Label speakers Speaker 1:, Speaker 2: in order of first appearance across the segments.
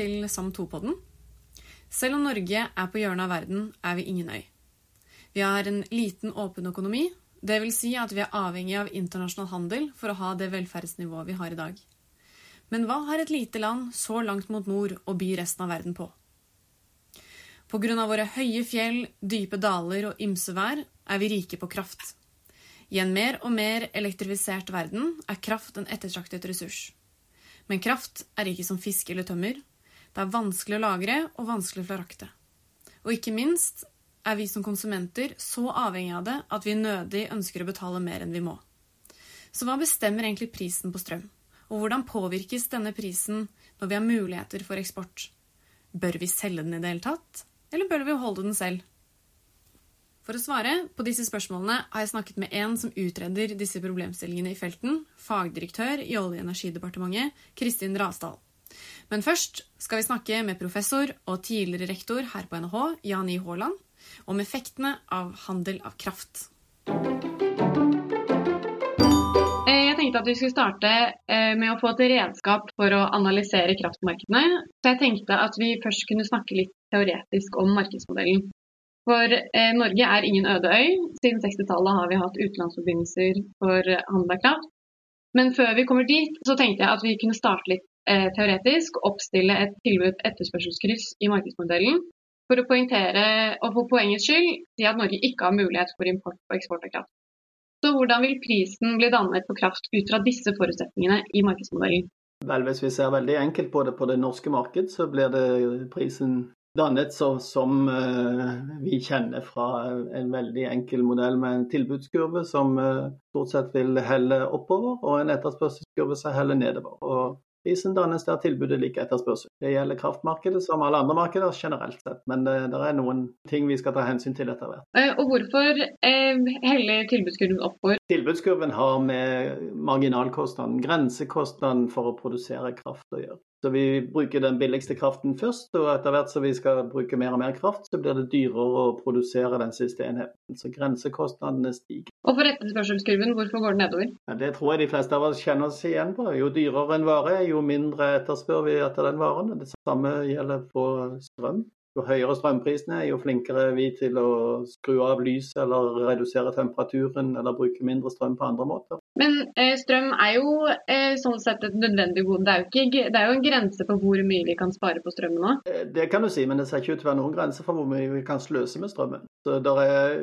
Speaker 1: til SAM2-podden. Selv om Norge er på hjørnet av verden, er vi ingen øy. Vi har en liten, åpen økonomi. dvs. si at vi er avhengig av internasjonal handel for å ha det velferdsnivået vi har i dag. Men hva har et lite land så langt mot nord å by resten av verden på? Pga. våre høye fjell, dype daler og ymse vær er vi rike på kraft. I en mer og mer elektrifisert verden er kraft en ettertraktet ressurs. Men kraft er ikke som fisk eller tømmer. Det er vanskelig å lagre og vanskelig å frakte. Og ikke minst er vi som konsumenter så avhengig av det at vi nødig ønsker å betale mer enn vi må. Så hva bestemmer egentlig prisen på strøm? Og hvordan påvirkes denne prisen når vi har muligheter for eksport? Bør vi selge den i det hele tatt, eller bør vi holde den selv? For å svare på disse spørsmålene har jeg snakket med en som utreder disse problemstillingene i felten, fagdirektør i Olje- og energidepartementet, Kristin Rasdal. Men først skal vi snakke med professor og tidligere rektor her på NHH, Jan I. Haaland, om effektene av handel av kraft.
Speaker 2: Eh, jeg tenkte at vi skulle starte eh, med å få et redskap for å analysere kraftmarkedene. Så jeg tenkte at vi først kunne snakke litt teoretisk om markedsmodellen. For eh, Norge er ingen øde øy. Siden 60-tallet har vi hatt utenlandsforbindelser for handel av kraft. Men før vi kommer dit, så tenkte jeg at vi kunne starte litt teoretisk. Oppstille et tilbud-etterspørselskryss i markedsmodellen. For å poengtere, og for poengets skyld, si at Norge ikke har mulighet for import og eksport av kraft. Så hvordan vil prisen bli dannet på kraft ut fra disse forutsetningene i markedsmodellen?
Speaker 3: Vel, Hvis vi ser veldig enkelt på det på det norske marked, så blir det prisen dannet så, som uh, vi kjenner fra en veldig enkel modell med en tilbudskurve som uh, stort sett vil helle oppover, og en etterspørselskurve som heller nedover. Og Prisen dannes der tilbudet ligger etterspørsel. Det gjelder kraftmarkedet som alle andre markeder generelt sett, men det, det, er noen ting vi skal ta hensyn til etter hvert.
Speaker 2: Og hvorfor eh, heller tilbudskurven oppover?
Speaker 3: Tilbudskurven har med marginalkostnaden, grensekostnaden for å produsere kraft å gjøre. Så vi bruker den billigste kraften først, og etter hvert som vi skal bruke mer og mer kraft, så blir det dyrere å produsere den siste enheten. Så grensekostnadene stiger.
Speaker 2: Og for etterspørselskurven, hvorfor går den nedover?
Speaker 3: Ja, det tror jeg de fleste av oss kjenner oss igjen på. Jo dyrere en vare, jo mindre etterspør vi etter den varen. Det samme gjelder på strøm. Jo høyere strømprisene er, jo flinkere er vi til å skru av lyset eller redusere temperaturen eller bruke mindre strøm på andre måter.
Speaker 2: Men eh, strøm er jo eh, sånn sett et nødvendig gode. Det er, ikke, det er, jo en grense for hvor mye vi kan spare på strømmen nå?
Speaker 3: Eh, det kan du si, men det ser ikke ut til å være noen grense for hvor mye vi kan sløse med strømmen. Så det er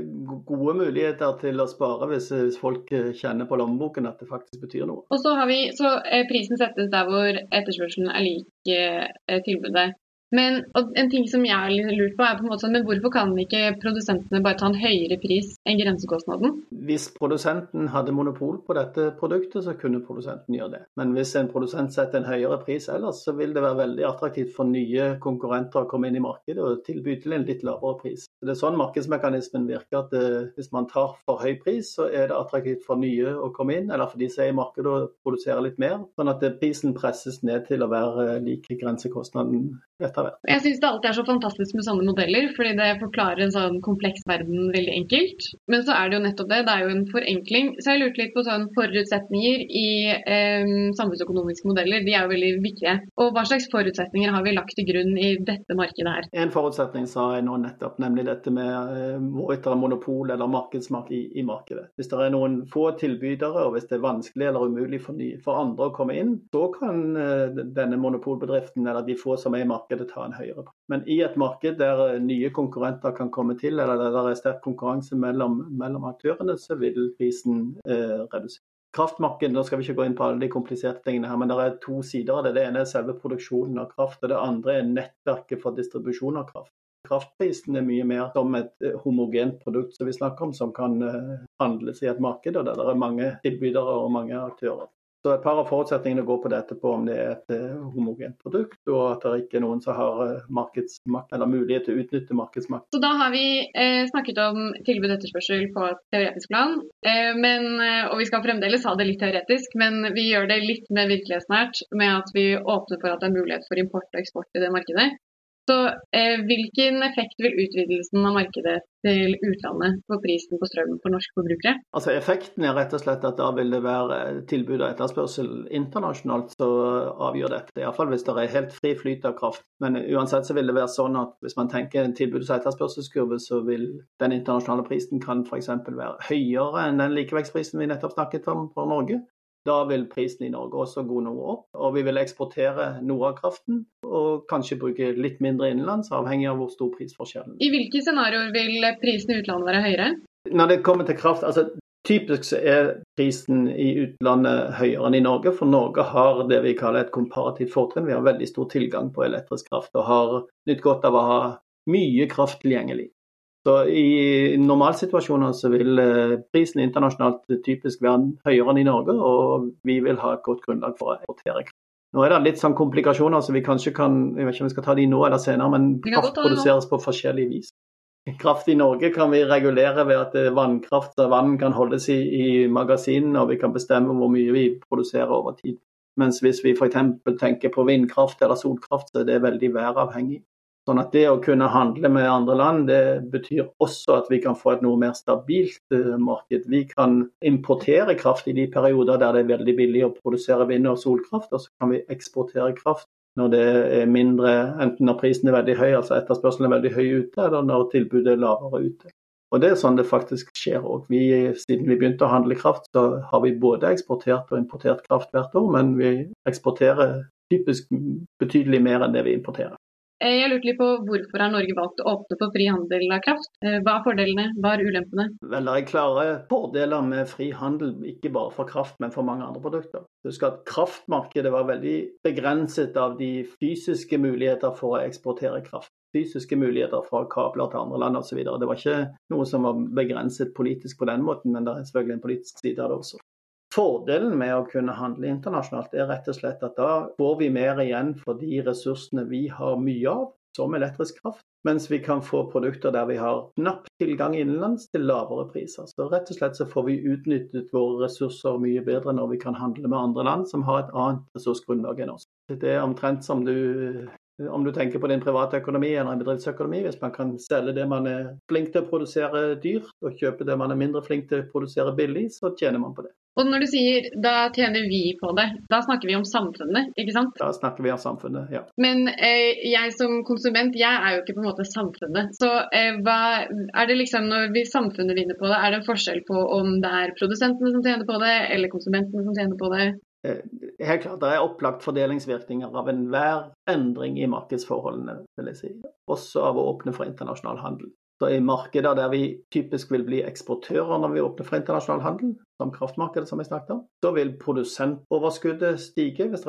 Speaker 3: gode muligheter til å spare hvis, hvis folk eh, kjenner på lommeboken at det faktisk betyr noe.
Speaker 2: Og så har vi, så eh, Prisen settes der hvor etterspørselen er lik eh, tilbudet. Men en ting som jeg har lurt på er på en måte sånn, men hvorfor kan ikke produsentene bare ta en høyere pris enn grensekostnaden?
Speaker 3: Hvis produsenten hadde monopol på dette produktet, så kunne produsenten gjøre det. Men hvis en produsent setter en høyere pris ellers, så vil det være veldig attraktivt for nye konkurrenter å komme inn i markedet og tilby til en litt lavere pris. Det er sånn markedsmekanismen virker. at eh, Hvis man tar for høy pris, så er det attraktivt for nye å komme inn, eller for de som er i markedet og produserer litt mer. Sånn at prisen presses ned til å være lik grensekostnaden
Speaker 2: etter det. Jeg syns det alltid er så fantastisk med sånne modeller, fordi det forklarer en sånn kompleks verden veldig enkelt. Men så er det jo nettopp det, det er jo en forenkling. Så jeg lurte litt på sånn forutsetninger i eh, samfunnsøkonomiske modeller, de er jo veldig viktige. Og hva slags forutsetninger har vi lagt til grunn i dette markedet her?
Speaker 3: En forutsetning sa jeg nå nettopp, nemlig dette med eh, hvorvidt det er monopol eller markedsmakt i, i, markedet. Hvis det er noen få tilbydere, og hvis det er vanskelig eller umulig for, ny, for andre å komme inn, så kan eh, denne monopolbedriften eller de få som er i markedet ta en høyere pris. Men i et marked der eh, nye konkurrenter kan komme til, eller der det er sterk konkurranse mellom, mellom aktørene, så vil prisen eh, redusere. Kraftmarkedet, nå skal vi ikke gå inn på alle de kompliserte tingene her, men det er to sider av det. Det ene er selve produksjonen av kraft, og det andre er nettverket for distribusjon av kraft. Kraftprisen er mye mer som et eh, homogent produkt som vi snakker om, som kan eh, handles i et marked, og der det er mange tilbydere og mange aktører. Så Et par av forutsetningene går på dette på om det er et uh, homogent produkt, og at det ikke er noen som har uh, markedsmakt eller mulighet til å utnytte markedsmakt.
Speaker 2: Så Da har vi eh, snakket om tilbud og etterspørsel på et teoretisk plan. Eh, men, eh, og vi skal fremdeles ha det litt teoretisk, men vi gjør det litt mer virkelighetsnært med at vi åpner for at det er mulighet for import og eksport i det markedet. Så eh, hvilken effekt vil utvidelsen av markedet til utlandet på prisen på strøm for norske forbrukere?
Speaker 3: Altså Effekten er rett og slett at da vil det være tilbud og etterspørsel internasjonalt som avgjør dette. Iallfall hvis det er helt fri flyt av kraft. Men uansett så vil det være sånn at hvis man tenker en tilbuds- og etterspørselskurve, så vil den internasjonale prisen kan f.eks. være høyere enn den likevektsprisen vi nettopp snakket om for Norge. Da vil prisen i Norge også gå noe opp, og vi vil eksportere noe av kraften og kanskje bruke litt mindre innenlands, avhengig av hvor stor prisforskjellen er.
Speaker 2: I hvilke scenarioer vil prisen i utlandet være høyere?
Speaker 3: Når det kommer til kraft, altså Typisk så er prisen i utlandet høyere enn i Norge, for Norge har det vi kaller et komparativt fortrinn. Vi har veldig stor tilgang på elektrisk kraft og har nytt godt av å ha mye kraft tilgjengelig. Så I normalsituasjoner så vil eh, prisen internasjonalt typisk være høyere enn i Norge, og vi vil ha et godt grunnlag for å eksportere kraft. Nå er det litt sånn komplikasjoner, så vi kanskje kan jeg vet ikke om vi skal ta de nå eller senere, men kraft produseres på forskjellig vis. Kraft i Norge kan vi regulere ved at vannkraft og vann kan holdes i, i magasinene, og vi kan bestemme hvor mye vi produserer over tid. Mens hvis vi f.eks. tenker på vindkraft eller solkraft, så er det veldig væravhengig. Sånn at det å kunne handle med andre land, det betyr også at vi kan få et noe mer stabilt eh, marked. Vi kan importere kraft i de perioder der det er veldig billig å produsere vind- og solkraft, og så kan vi eksportere kraft når det er mindre, enten når prisen er veldig høy, altså etterspørselen er veldig høy ute, eller når tilbudet er lavere ute. Og Det er sånn det faktisk skjer òg. Siden vi begynte å handle kraft, så har vi både eksportert og importert kraft hvert år, men vi eksporterer typisk betydelig mer enn det vi importerer.
Speaker 2: Eh, jeg lurte litt på Hvorfor har Norge valgt å åpne for fri handel av kraft? Eh, hva er fordelene, hva er ulempene?
Speaker 3: Vel, Det er klare fordeler med fri handel, ikke bare for kraft, men for mange andre produkter. Husk at Kraftmarkedet var veldig begrenset av de fysiske muligheter for å eksportere kraft. Fysiske muligheter fra kabler til andre land osv. Det var ikke noe som var begrenset politisk på den måten, men det er selvfølgelig en politisk side av det også. Fordelen med å kunne handle internasjonalt er rett og slett at da får vi mer igjen for de ressursene vi har mye av, som elektrisk kraft, mens vi kan få produkter der vi har knapp tilgang innenlands til lavere priser. Så rett og slett så får vi utnyttet våre ressurser mye bedre når vi kan handle med andre land som har et annet ressursgrunnlag enn oss. Det er omtrent som du om du tenker på din private økonomi eller en bedriftsøkonomi, hvis man kan selge det man er flink til å produsere dyrt, og kjøpe det man er mindre flink til å produsere billig, så tjener man på det.
Speaker 2: Og når du sier da tjener vi på det, da snakker vi om samfunnet, ikke sant?
Speaker 3: Da snakker vi om samfunnet, ja.
Speaker 2: Men eh, jeg som konsument, jeg er jo ikke på en måte samfunnet. Så eh, hva er det liksom når vi samfunnet vinner på det, er det en forskjell på om det er produsentene som tjener på det, eller konsumentene som tjener på det?
Speaker 3: Eh, helt klart, Det er opplagt fordelingsvirkninger av enhver endring i markedsforholdene, vil jeg si. Også av å åpne for internasjonal handel. Så I markeder der vi typisk vil bli eksportører når vi åpner for internasjonal handel, som kraftmarkedet som vi snakket om, så vil produsentoverskuddet stige, hvis,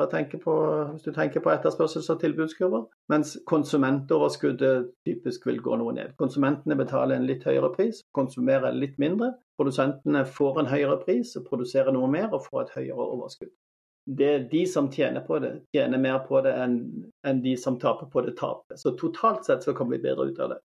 Speaker 3: på, hvis du tenker på etterspørsels- og tilbudskurver, mens konsumentoverskuddet typisk vil gå noe ned. Konsumentene betaler en litt høyere pris, konsumerer litt mindre. Produsentene får en høyere pris produserer noe mer og får et høyere overskudd. Det er de som tjener på det, tjener mer på det enn, en de som taper på det, taper. Så totalt sett så kommer vi bedre ut av det.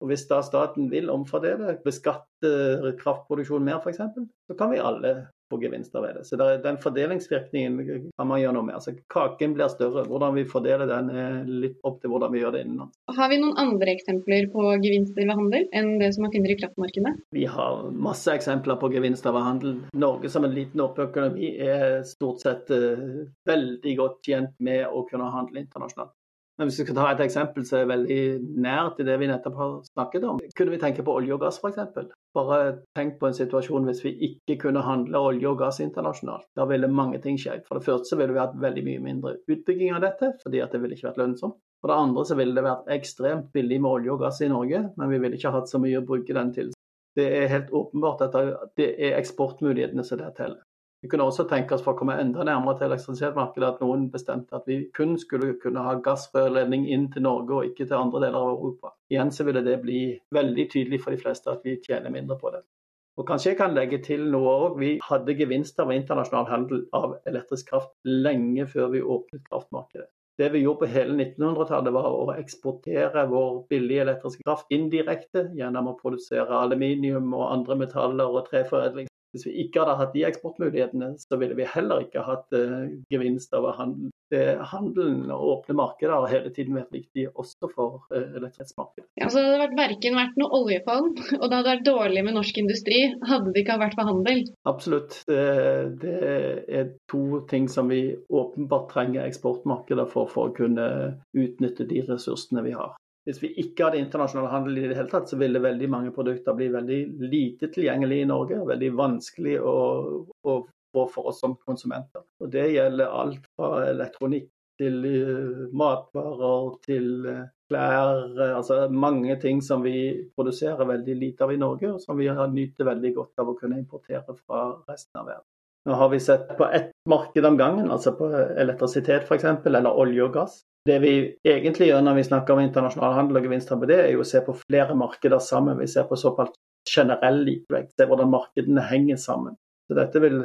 Speaker 3: Og Hvis da staten vil omfordele, beskatte kraftproduksjon mer f.eks., så kan vi alle få gevinster ved det. Så den fordelingsvirkningen kan man gjøre noe med. Altså Kaken blir større. Hvordan vi fordeler den er litt opp til hvordan vi gjør det innenlands.
Speaker 2: Har vi noen andre eksempler på gevinster ved handel enn det som man finner i kraftmarkedet?
Speaker 3: Vi har masse eksempler på gevinster ved handel. Norge som en liten åpen økonomi er stort sett uh, veldig godt tjent med å kunne handle internasjonalt. Men hvis vi skal ta et eksempel som er veldig nært i det vi nettopp har snakket om, kunne vi tenke på olje og gass f.eks. Bare tenk på en situasjon hvis vi ikke kunne handle olje og gass internasjonalt. Da ville mange ting skje. For det første ville vi hatt veldig mye mindre utbygging av dette, fordi det ville ikke vært lønnsomt. For det andre så ville det vært ekstremt billig med olje og gass i Norge, men vi ville ikke hatt så mye å bruke den til. Det er helt åpenbart at det er eksportmulighetene som der teller. Vi kunne også tenke oss for å komme enda nærmere til elektrisitetsmarkedet at noen bestemte at vi kun skulle kunne ha gassrørledning inn til Norge og ikke til andre deler av Europa. Igjen så ville det bli veldig tydelig for de fleste at vi tjener mindre på det. Og kanskje jeg kan legge til noe òg. Vi hadde gevinster ved internasjonal handel av elektrisk kraft lenge før vi åpnet kraftmarkedet. Det vi gjorde på hele 1900-tallet, var å eksportere vår billige elektriske kraft indirekte gjennom å produsere aluminium og andre metaller og treforedling Hvis vi ikke hadde hatt de eksportmulighetene, så ville vi heller ikke hatt uh, gevinst av handel. handelen og åpne markeder har hele tiden vært viktig også for uh, elektrisitetsmarkedet.
Speaker 2: Ja, så det hadde verken vært noe oljefond, og det hadde vært dårlig med norsk industri, hadde det ikke vært for handel?
Speaker 3: Absolutt. Det, det er to ting som vi åpenbart trenger eksportmarkeder for, for å kunne utnytte de ressursene vi har. Hvis vi ikke hadde internasjonal handel i det hele tatt, så ville veldig mange produkter bli veldig lite tilgjengelig i Norge. Veldig vanskelig å, å få for oss som konsumenter. Og Det gjelder alt fra elektronikk til uh, matvarer til uh, klær. Uh, altså mange ting som vi produserer veldig lite av i Norge, og som vi nyter veldig godt av å kunne importere fra resten av verden. Nå har vi sett på ett marked om gangen, altså på elektrisitet f.eks., eller olje og gass. Det vi egentlig gjør når vi snakker om internasjonal handel og gevinster på det, er jo å se på flere markeder sammen. Vi ser på såkalt generell likevekt, se hvordan markedene henger sammen. Så dette vil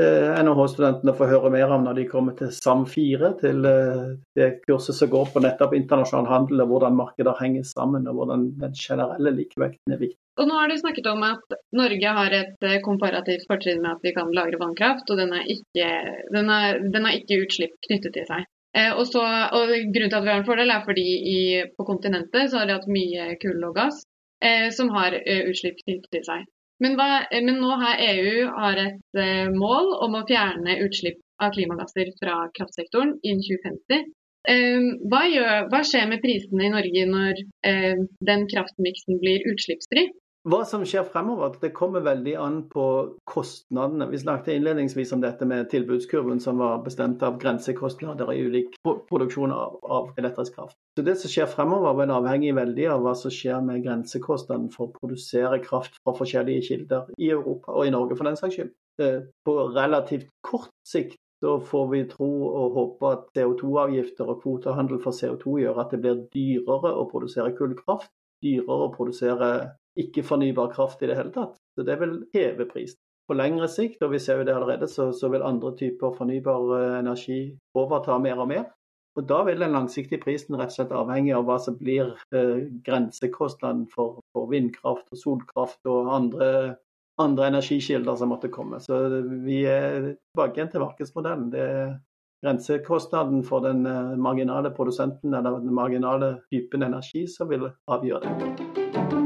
Speaker 3: eh, NHH-studentene få høre mer om når de kommer til SAM4, til eh, det kurset som går på nettopp internasjonal handel, og hvordan markeder henger sammen, og hvordan den generelle likevekten er viktig.
Speaker 2: Og nå har du snakket om at Norge har et eh, komparativt fortrinn med at vi kan lagre vannkraft, og den har ikke, ikke utslipp knyttet til seg. Eh, og, så, og, Grunnen til at vi har en fordel, er fordi i, på kontinentet så har de hatt mye kull og gass eh, som har eh, utslipp knyttet seg. Men, hva, eh, men, nå har EU har et eh, mål om å fjerne utslipp av klimagasser fra kraftsektoren innen 2050. Eh, hva, gjør, hva, skjer med prisene i Norge når den kraftmiksen blir utslippsfri?
Speaker 3: Hva som skjer fremover, det kommer veldig an på kostnadene. Vi snakket innledningsvis om dette med tilbudskurven som var bestemt av grensekostnader i ulik produksjon av, elektrisk kraft. Så Det som skjer fremover, vil avhenge veldig av hva som skjer med grensekostnaden for å produsere kraft fra forskjellige kilder i Europa og i Norge for den saks skyld. Eh, på relativt kort sikt så får vi tro og håpe at CO2-avgifter og kvotehandel for CO2 gjør at det blir dyrere å produsere kullkraft, dyrere å produsere ikke-fornybar kraft i det hele tatt. Så det vil heve prisen. På lengre sikt, og vi ser jo det allerede, så, så vil andre typer fornybar eh, energi overta mer og mer. Og Da vil den langsiktige prisen rett og slett avhenge av hva som blir eh, grensekostnaden for, for, vindkraft og solkraft og andre, andre, energikilder som måtte komme. Så vi er tilbake igjen til markedsmodellen. Det er grensekostnaden for den eh, marginale produsenten eller den marginale typen energi som vil avgjøre det.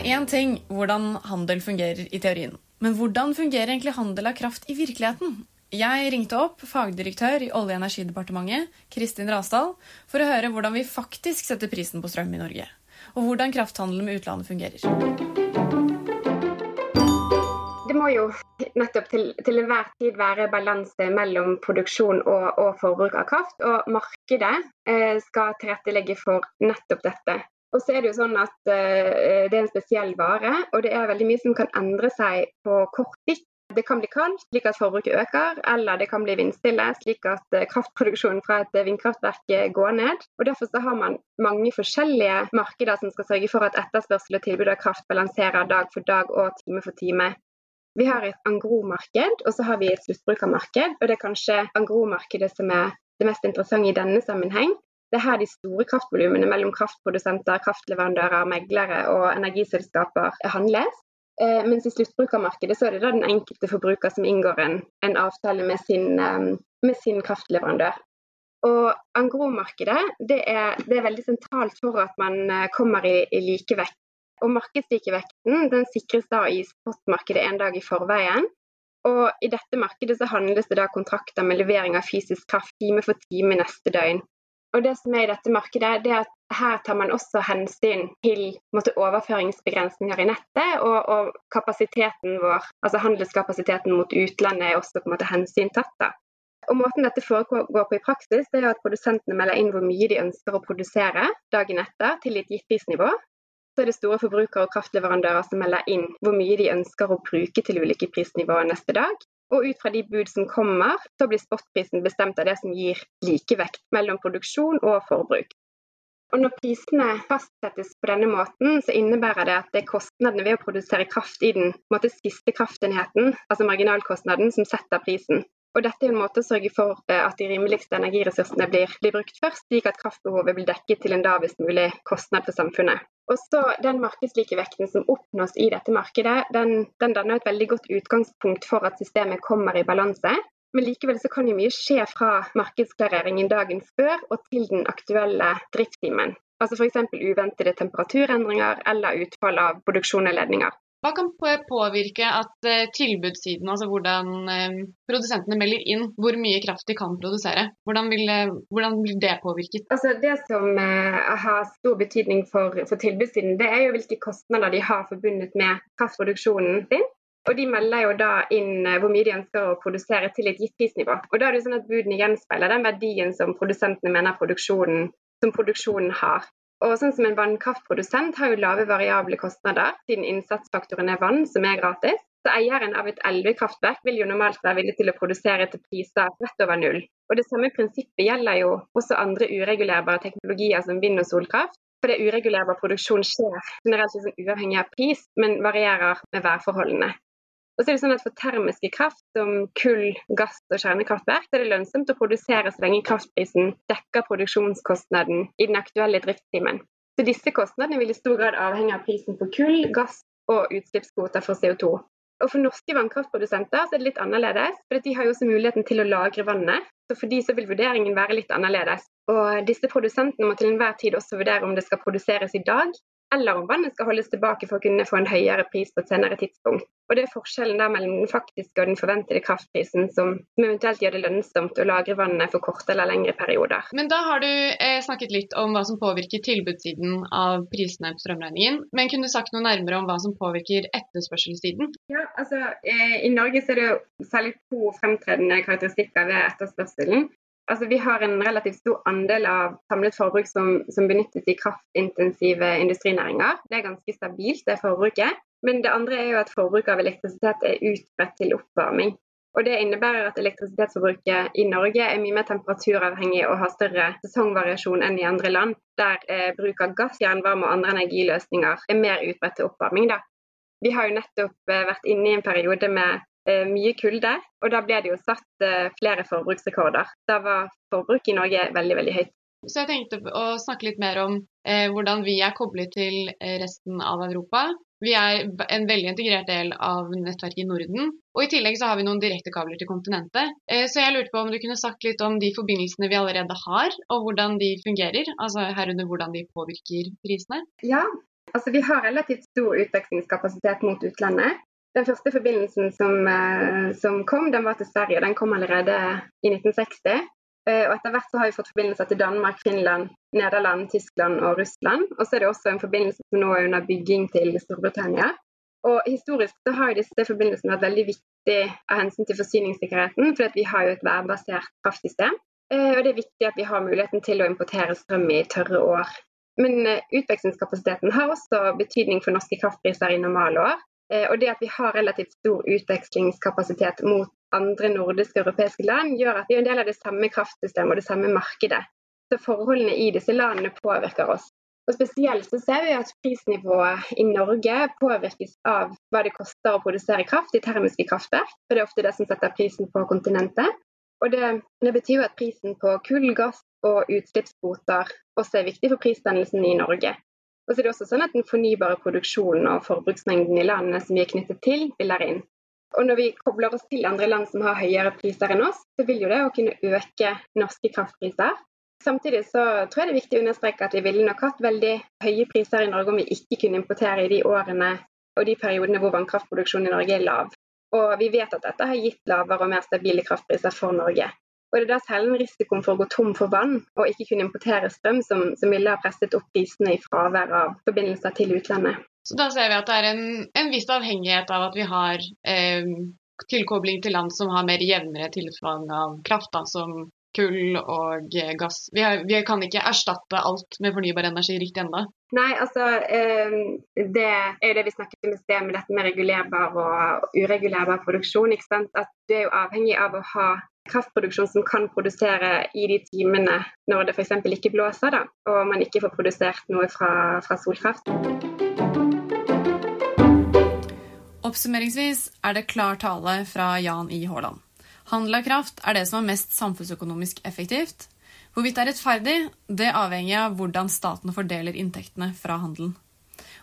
Speaker 1: Er én ting hvordan handel fungerer i teorien. Men hvordan fungerer egentlig handel av kraft i virkeligheten? Jeg ringte opp fagdirektør i Olje- og energidepartementet, Kristin Rasdal, for å høre hvordan vi faktisk setter prisen på strøm i Norge. Og hvordan krafthandelen med utlandet fungerer.
Speaker 4: Det må jo nettopp til, til enhver tid være balanse mellom produksjon og, og, forbruk av kraft. Og markedet eh, skal tilrettelegge for nettopp dette. Og så er det jo sånn at uh, det er en spesiell vare, og det er veldig mye som kan endre seg på kort sikt. Det kan bli kaldt, slik at forbruket øker, eller det kan bli vindstille, slik at uh, kraftproduksjonen fra et vindkraftverk eh, går ned. Og Derfor har man mange forskjellige markeder som skal sørge for at etterspørsel og tilbud av kraft balanserer dag for dag og time for time. Vi har et angro-marked, og så har vi et sluttbrukermarked. Og det er kanskje angro-markedet som er det mest interessante i denne sammenheng. Det er her de store kraftvolumene mellom kraftprodusenter, kraftleverandører, meglere og energiselskaper handles. Eh, mens i sluttbrukermarkedet så er det da den enkelte forbruker som inngår en, en avtale med sin, eh, med sin, kraftleverandør. Og Angro-markedet det det er, veldig sentralt for at man eh, kommer i, i likevekt. Og Markedslikevekten den sikres da i spotmarkedet en dag i forveien. Og I dette markedet så handles det da kontrakter med levering av fysisk kraft time for time neste døgn. Og det som er i dette markedet, det er at her tar man også hensyn til måtte, overføringsbegrensninger i nettet, og, og, kapasiteten vår, altså handelskapasiteten mot utlandet er også på en måte hensyntatt. Da. Og Måten dette foregår på i praksis, det er at produsentene melder inn hvor mye de ønsker å produsere dagen etter til et gitt prisnivå. Så er det store forbrukere og kraftleverandører som melder inn hvor mye de ønsker å bruke til ulike prisnivåer neste dag. Og ut fra de bud som kommer, så blir spotprisen bestemt av det som gir likevekt mellom produksjon og forbruk. Og Når prisene fastsettes på denne måten, så innebærer det at det er kostnadene ved å produsere kraft i den måte, siste kraftenheten, altså marginalkostnaden, som setter prisen. Og dette er en måte å sørge for eh, at de rimeligste energiressursene blir, blir brukt først, slik at kraftbehovet blir dekket til en lavest mulig kostnad for samfunnet. Og så Den markedslikevekten som oppnås i dette markedet, den, den danner et veldig godt utgangspunkt for at systemet kommer i balanse. Men likevel så kan jo mye skje fra markedsklareringen dagen før og til den aktuelle driftstimen. Altså F.eks. uventede temperaturendringer eller utfall av produksjon av ledninger.
Speaker 2: Hva kan påvirke at uh, tilbudssiden, altså hvordan uh, produsentene melder inn hvor mye kraft de kan produsere, hvordan, vil, uh, hvordan blir det påvirket?
Speaker 4: Altså det som har stor betydning for, for tilbudssiden, det er jo hvilke kostnader de har forbundet med kraftproduksjonen sin. Og De melder jo da inn hvor mye de ønsker å produsere til et gitt prisnivå. Og da er det sånn at Budene gjenspeiler den verdien som produsentene mener produksjonen, som produksjonen har. Og sånn som En vannkraftprodusent har jo lave variable kostnader, siden innsatsfaktoren er vann, som er gratis. Så Eieren av et elvekraftverk vil jo normalt være villig til å produsere til priser rett over null. Og Det samme prinsippet gjelder jo også andre uregulerbare teknologier som vind- og solkraft. For det uregulerbar produksjon skjer generelt liksom uavhengig av pris, men varierer med værforholdene. Og så er det sånn at For termiske kraft som kull, gass og kjernekraftverk er det lønnsomt å produsere så lenge kraftprisen dekker produksjonskostnaden i den aktuelle driftstimen. Så disse kostnadene vil i stor grad avhenge av prisen på kull, gass og utslippskvoter for CO2. Og For norske vannkraftprodusenter så er det litt annerledes, for de har jo også muligheten til å lagre vannet. Så For de så vil vurderingen være litt annerledes. Og Disse produsentene må til enhver tid også vurdere om det skal produseres i dag, eller om vannet skal holdes tilbake for å kunne få en høyere pris på et senere tidspunkt. Og Det er forskjellen der mellom den faktiske og den forventede kraftprisen som, eventuelt gjør det lønnsomt å lagre vannet for korte eller lengre perioder.
Speaker 2: Men da har du eh, snakket litt om hva som påvirker tilbudssiden av prisene på strømregningen. Men kunne du sagt noe nærmere om hva som påvirker etterspørselssiden?
Speaker 4: Ja, altså eh, I Norge så er det jo særlig to fremtredende karakteristikker ved etterspørselen. Altså, vi har en relativt stor andel av samlet forbruk som, som benyttes i kraftintensive industrinæringer. Det er ganske stabilt, det forbruket. Men det andre er jo at forbruket av elektrisitet er utbredt til oppvarming. Og Det innebærer at elektrisitetsforbruket i Norge er mye mer temperaturavhengig og har større sesongvariasjon enn i andre land, der eh, bruk av gass, jernvarme og andre energiløsninger er mer utbredt til oppvarming. Da. Vi har jo nettopp eh, vært inne i en periode med mye kulde. Og da ble det jo satt eh, flere forbruksrekorder. Da var forbruket i Norge veldig, veldig høyt.
Speaker 2: Så jeg tenkte å snakke litt mer om eh, hvordan vi er koblet til eh, resten av Europa. Vi er en veldig integrert del av nettverket i Norden. Og i tillegg så har vi noen direktekabler til kontinentet. Eh, så jeg lurte på om du kunne sagt litt om de forbindelsene vi allerede har, og hvordan de fungerer. Altså herunder hvordan de påvirker prisene.
Speaker 4: Ja, altså vi har relativt stor utvekslingskapasitet mot utlandet. Den første forbindelsen som, eh, som, kom, den var til Sverige. Den kom allerede i 1960. Eh, og etter hvert så har vi fått forbindelser til Danmark, Finland, Nederland, Tyskland og Russland. Og så er det også en forbindelse som nå er under bygging til Storbritannia. Og Historisk så har disse forbindelsene vært veldig viktig av hensyn til forsyningssikkerheten, for vi har jo et værbasert kraftsystem. Eh, og det er viktig at vi har muligheten til å importere strøm i tørre år. Men utvekslingskapasiteten har også betydning for norske kraftpriser i normale år. Eh, og det at vi har relativt stor utvekslingskapasitet mot andre nordiske og europeiske land, gjør at vi er en del av det samme kraftsystemet og det samme markedet. Så forholdene i disse landene påvirker oss. Og Spesielt så ser vi at prisnivået i Norge påvirkes av hva det koster å produsere kraft i termiske kraftverk. For det er ofte det som setter prisen på kontinentet. Og det, det betyr jo at prisen på kull, gass og utslippskvoter også er viktig for prisdannelsen i Norge. Og så er det også sånn at Den fornybare produksjonen og forbruksmengden i landene som vi er knyttet til, spiller inn. Og Når vi kobler oss til andre land som har høyere priser enn oss, så vil jo det å kunne øke norske kraftpriser. Samtidig så tror jeg det er viktig å understreke at vi ville nok hatt veldig høye priser i Norge om vi ikke kunne importere i de årene og de periodene hvor vannkraftproduksjonen i Norge er lav. Og vi vet at dette har gitt lavere og mer stabile kraftpriser for Norge. Og det er da særlig risikoen for å gå tom for vann og ikke kunne importere strøm som, som ville ha presset opp prisene i fravær av forbindelser til utlandet.
Speaker 2: Så da ser vi at det er en, en viss avhengighet av at vi har eh, tilkobling til land som har mer jevnere tilfang av kraft, da, som kull og gass. Vi, har, vi, kan ikke erstatte alt med fornybar energi riktig ennå.
Speaker 4: Nei, altså eh, Det er jo det vi snakket om i sted med dette med regulerbar og uregulerbar produksjon. ikke sant? At Du er jo avhengig av å ha kraftproduksjon som kan produsere i de timene når det f.eks. ikke blåser, da, og man ikke får produsert noe fra, fra solkraft.
Speaker 1: Oppsummeringsvis er det klar tale fra Jan I. Haaland.
Speaker 2: Handel av kraft er det som er mest samfunnsøkonomisk effektivt. Hvorvidt det er rettferdig, det avhenger av hvordan staten fordeler inntektene fra handelen.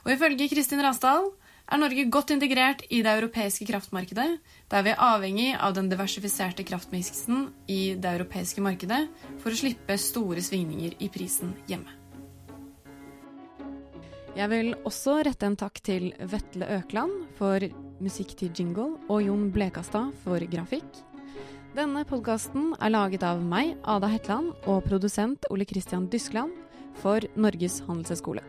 Speaker 2: Og ifølge Kristin Rasdal er Norge godt integrert i det europeiske kraftmarkedet, der vi er avhengig av den diversifiserte kraftmiksen i det europeiske markedet for å slippe store svingninger i prisen hjemme. Jeg vil også rette en takk til Vetle Økland for musikk til jingle og Jon Blekastad for grafikk. Denne podkasten er laget av meg, Ada Hetland, og produsent Ole Christian Dyskland for Norges handelshøyskole.